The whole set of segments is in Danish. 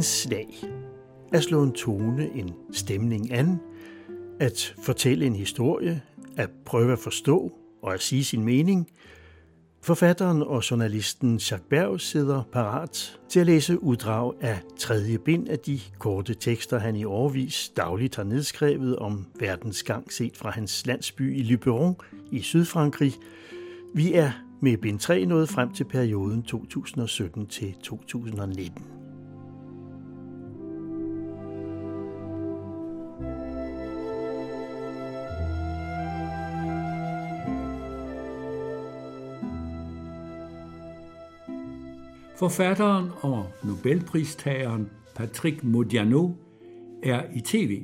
dagens slag. At slå en tone, en stemning an, at fortælle en historie, at prøve at forstå og at sige sin mening. Forfatteren og journalisten Jacques Berg sidder parat til at læse uddrag af tredje bind af de korte tekster, han i årvis dagligt har nedskrevet om verdens gang set fra hans landsby i Lyberon i Sydfrankrig. Vi er med bind 3 nået frem til perioden 2017-2019. Forfatteren og Nobelpristageren Patrick Modiano er i tv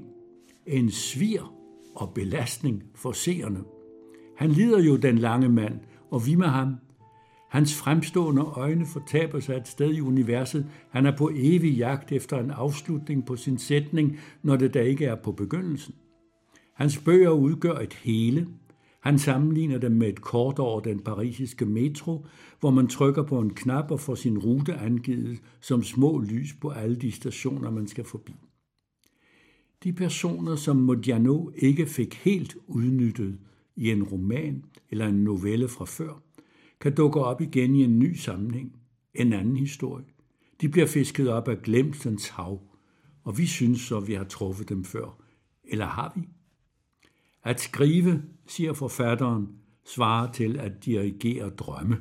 en svir og belastning for seerne. Han lider jo den lange mand, og vi med ham. Hans fremstående øjne fortaber sig et sted i universet. Han er på evig jagt efter en afslutning på sin sætning, når det da ikke er på begyndelsen. Hans bøger udgør et hele, han sammenligner dem med et kort over den parisiske metro, hvor man trykker på en knap og får sin rute angivet som små lys på alle de stationer, man skal forbi. De personer, som Modiano ikke fik helt udnyttet i en roman eller en novelle fra før, kan dukke op igen i en ny sammenhæng, en anden historie. De bliver fisket op af glemselens hav, og vi synes så, vi har truffet dem før. Eller har vi? At skrive, siger forfatteren, svarer til at dirigere drømme.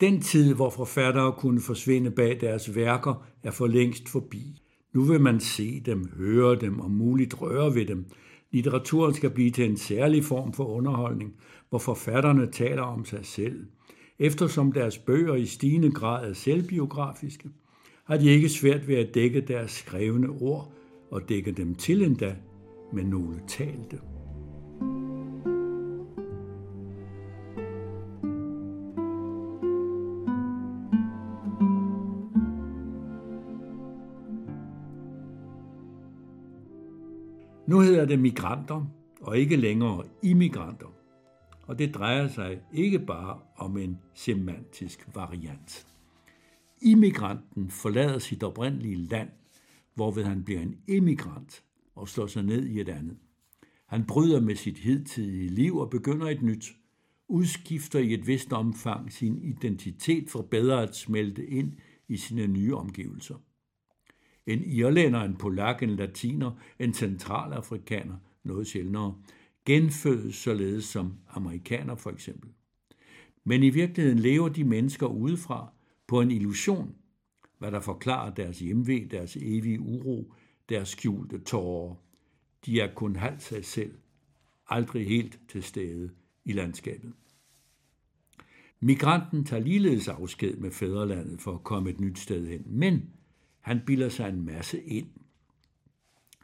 Den tid, hvor forfattere kunne forsvinde bag deres værker, er for længst forbi. Nu vil man se dem, høre dem og muligt røre ved dem. Litteraturen skal blive til en særlig form for underholdning, hvor forfatterne taler om sig selv. Eftersom deres bøger i stigende grad er selvbiografiske, har de ikke svært ved at dække deres skrevne ord og dække dem til endda med nogle talte. Hedder det migranter, og ikke længere immigranter. Og det drejer sig ikke bare om en semantisk variant. Immigranten forlader sit oprindelige land, hvorved han bliver en immigrant og slår sig ned i et andet. Han bryder med sit hidtidige liv og begynder et nyt, udskifter i et vist omfang sin identitet for bedre at smelte ind i sine nye omgivelser en irlænder, en polak, en latiner, en centralafrikaner, noget sjældnere, genfødes således som amerikaner for eksempel. Men i virkeligheden lever de mennesker udefra på en illusion, hvad der forklarer deres hjemve, deres evige uro, deres skjulte tårer. De er kun halvt sig selv, aldrig helt til stede i landskabet. Migranten tager ligeledes afsked med fædrelandet for at komme et nyt sted hen, men han bilder sig en masse ind.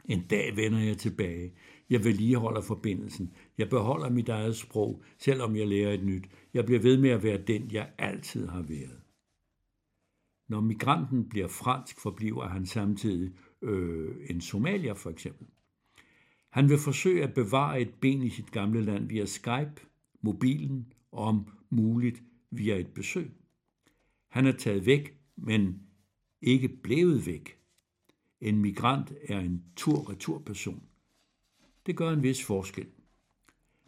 En dag vender jeg tilbage. Jeg vedligeholder forbindelsen. Jeg beholder mit eget sprog, selvom jeg lærer et nyt. Jeg bliver ved med at være den, jeg altid har været. Når migranten bliver fransk, forbliver han samtidig øh, en somalier for eksempel. Han vil forsøge at bevare et ben i sit gamle land via Skype, mobilen og om muligt via et besøg. Han er taget væk, men ikke blevet væk. En migrant er en tur-retur-person. Det gør en vis forskel.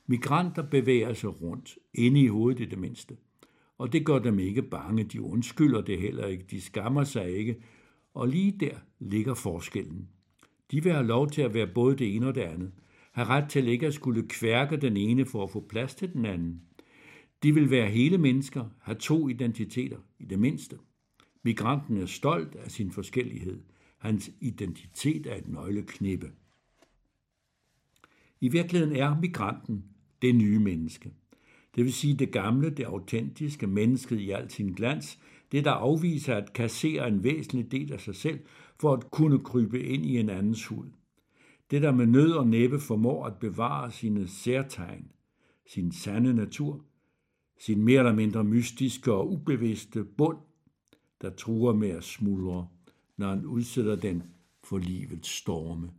Migranter bevæger sig rundt, inde i hovedet i det mindste. Og det gør dem ikke bange, de undskylder det heller ikke, de skammer sig ikke, og lige der ligger forskellen. De vil have lov til at være både det ene og det andet, Har ret til ikke at skulle kværke den ene for at få plads til den anden. De vil være hele mennesker, have to identiteter, i det mindste. Migranten er stolt af sin forskellighed. Hans identitet er et nøgleknippe. I virkeligheden er migranten det nye menneske. Det vil sige det gamle, det autentiske mennesket i al sin glans, det der afviser at kassere en væsentlig del af sig selv for at kunne krybe ind i en andens hud. Det der med nød og næppe formår at bevare sine særtegn, sin sande natur, sin mere eller mindre mystiske og ubevidste bund, der truer med at smuldre, når han udsætter den for livets storme,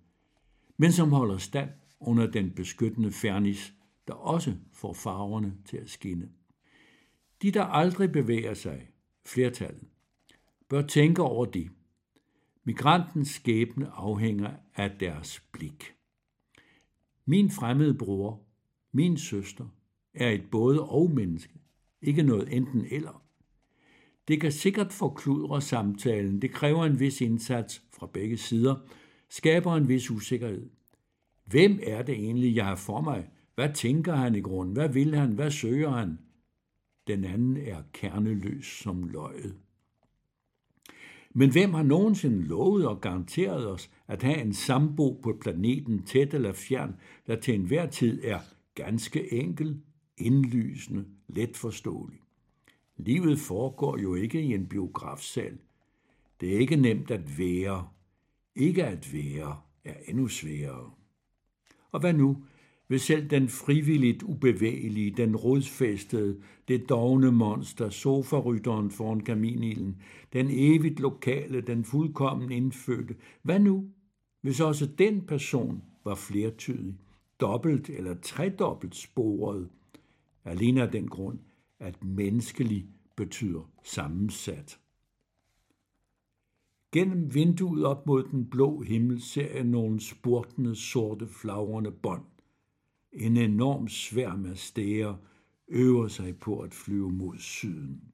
men som holder stand under den beskyttende fernis, der også får farverne til at skinne. De, der aldrig bevæger sig, flertallet, bør tænke over det. Migrantens skæbne afhænger af deres blik. Min fremmede bror, min søster, er et både og menneske, ikke noget enten eller. Det kan sikkert forkludre samtalen. Det kræver en vis indsats fra begge sider, skaber en vis usikkerhed. Hvem er det egentlig, jeg har for mig? Hvad tænker han i grunden? Hvad vil han? Hvad søger han? Den anden er kerneløs som løjet. Men hvem har nogensinde lovet og garanteret os at have en sambo på planeten tæt eller fjern, der til enhver tid er ganske enkel, indlysende, let forståelig? Livet foregår jo ikke i en biografsal. Det er ikke nemt at være. Ikke at være er endnu sværere. Og hvad nu, hvis selv den frivilligt ubevægelige, den rodfæstede, det dogne monster, sofarytteren foran kaminilden, den evigt lokale, den fuldkommen indfødte, hvad nu, hvis også den person var flertydig, dobbelt eller tredobbelt sporet, alene af den grund, at menneskelig betyder sammensat. Gennem vinduet op mod den blå himmel ser jeg nogle spurtende, sorte, flagrende bånd. En enorm sværm af stæger øver sig på at flyve mod syden.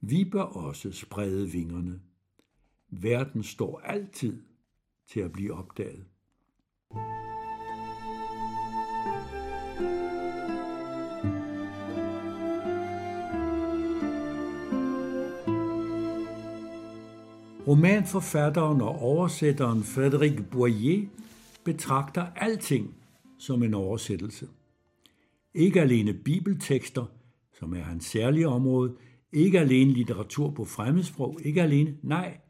Vi bør også sprede vingerne. Verden står altid til at blive opdaget. Romanforfatteren og oversætteren Frédéric Boyer betragter alting som en oversættelse. Ikke alene bibeltekster, som er hans særlige område, ikke alene litteratur på fremmedsprog, ikke alene, nej,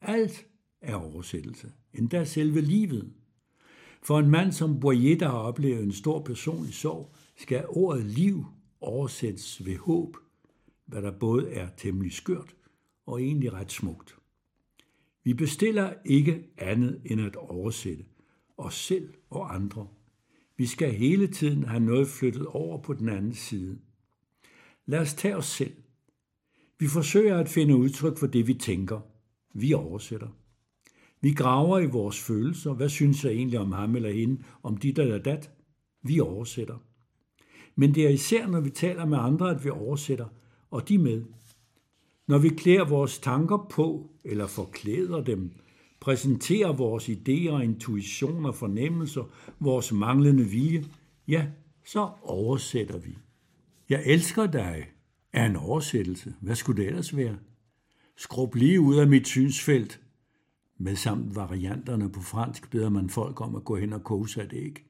alt er oversættelse, endda selve livet. For en mand som Boyer, der har oplevet en stor personlig sorg, skal ordet liv oversættes ved håb, hvad der både er temmelig skørt og egentlig ret smukt. Vi bestiller ikke andet end at oversætte os selv og andre. Vi skal hele tiden have noget flyttet over på den anden side. Lad os tage os selv. Vi forsøger at finde udtryk for det, vi tænker. Vi oversætter. Vi graver i vores følelser. Hvad synes jeg egentlig om ham eller hende, om dit eller dat? Vi oversætter. Men det er især, når vi taler med andre, at vi oversætter, og de med. Når vi klæder vores tanker på eller forklæder dem, præsenterer vores idéer, intuitioner, fornemmelser, vores manglende vilje, ja, så oversætter vi. Jeg elsker dig er en oversættelse. Hvad skulle det ellers være? Skrub lige ud af mit synsfelt. Med samt varianterne på fransk beder man folk om at gå hen og kose et æg.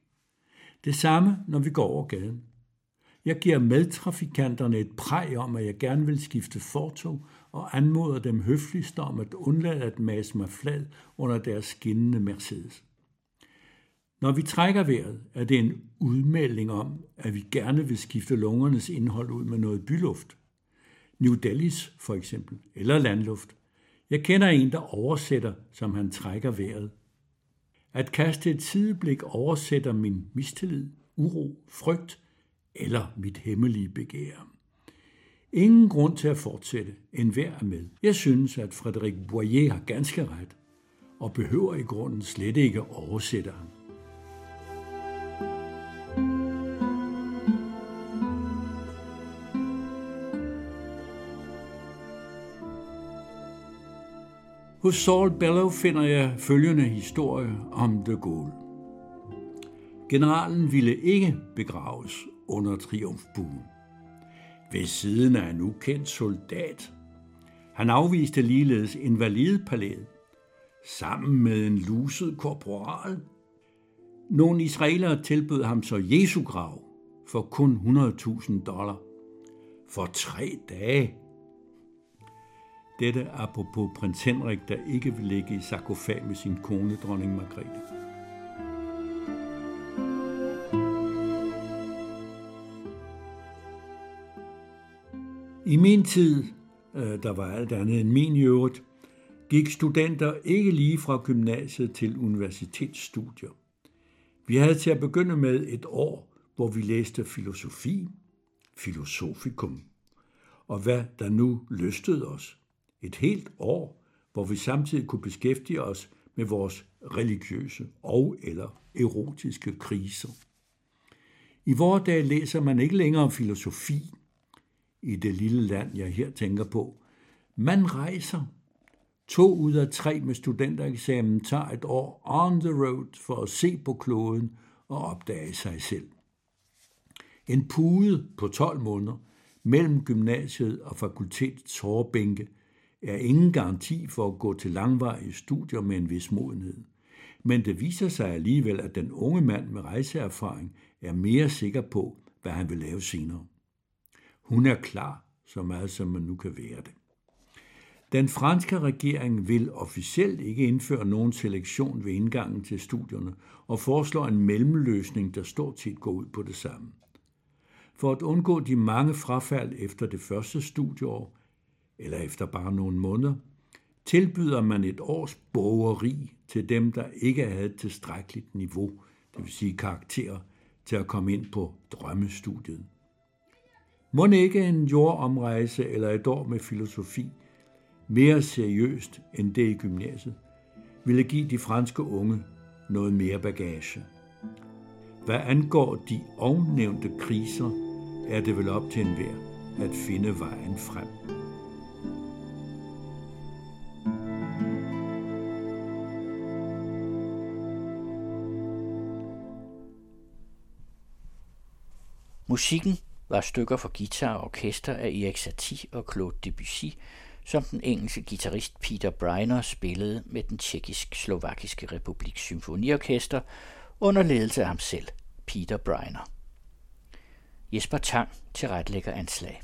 Det samme, når vi går over gaden. Jeg giver medtrafikanterne et præg om, at jeg gerne vil skifte fortog og anmoder dem høfligst om at undlade at mase mig flad under deres skinnende Mercedes. Når vi trækker vejret, er det en udmelding om, at vi gerne vil skifte lungernes indhold ud med noget byluft. New Delhi's for eksempel, eller landluft. Jeg kender en, der oversætter, som han trækker vejret. At kaste et sideblik oversætter min mistillid, uro, frygt eller mit hemmelige begær. Ingen grund til at fortsætte, end hver er med. Jeg synes, at Frederik Boyer har ganske ret, og behøver i grunden slet ikke oversætte ham. Hos Saul Bellow finder jeg følgende historie om de Gaulle. Generalen ville ikke begraves under triumfbuen ved siden af en ukendt soldat. Han afviste ligeledes invalidepalæet, sammen med en luset korporal. Nogle israelere tilbød ham så Jesu grav for kun 100.000 dollar for tre dage. Dette apropos prins Henrik, der ikke vil ligge i sarkofag med sin kone, dronning Margrethe. I min tid, øh, der var alt andet end min i øvrigt, gik studenter ikke lige fra gymnasiet til universitetsstudier. Vi havde til at begynde med et år, hvor vi læste filosofi, filosofikum, og hvad der nu lystede os. Et helt år, hvor vi samtidig kunne beskæftige os med vores religiøse og eller erotiske kriser. I vores dag læser man ikke længere om filosofi i det lille land, jeg her tænker på. Man rejser. To ud af tre med studentereksamen tager et år on the road for at se på kloden og opdage sig selv. En pude på 12 måneder mellem gymnasiet og fakultetets hårdbænke er ingen garanti for at gå til langvarige studier med en vis modenhed. Men det viser sig alligevel, at den unge mand med rejseerfaring er mere sikker på, hvad han vil lave senere. Hun er klar, så meget som man nu kan være det. Den franske regering vil officielt ikke indføre nogen selektion ved indgangen til studierne og foreslår en mellemløsning, der stort set går ud på det samme. For at undgå de mange frafald efter det første studieår, eller efter bare nogle måneder, tilbyder man et års bogeri til dem, der ikke havde et tilstrækkeligt niveau, det vil sige karakterer, til at komme ind på drømmestudiet. Må ikke en jordomrejse eller et år med filosofi mere seriøst end det i gymnasiet, ville give de franske unge noget mere bagage. Hvad angår de ovennævnte kriser, er det vel op til enhver at finde vejen frem. Musikken var stykker for guitar og orkester af Erik Satie og Claude Debussy, som den engelske guitarist Peter Briner spillede med den tjekkisk-slovakiske republiks symfoniorkester under ledelse af ham selv, Peter Briner. Jesper Tang til retlægger anslag.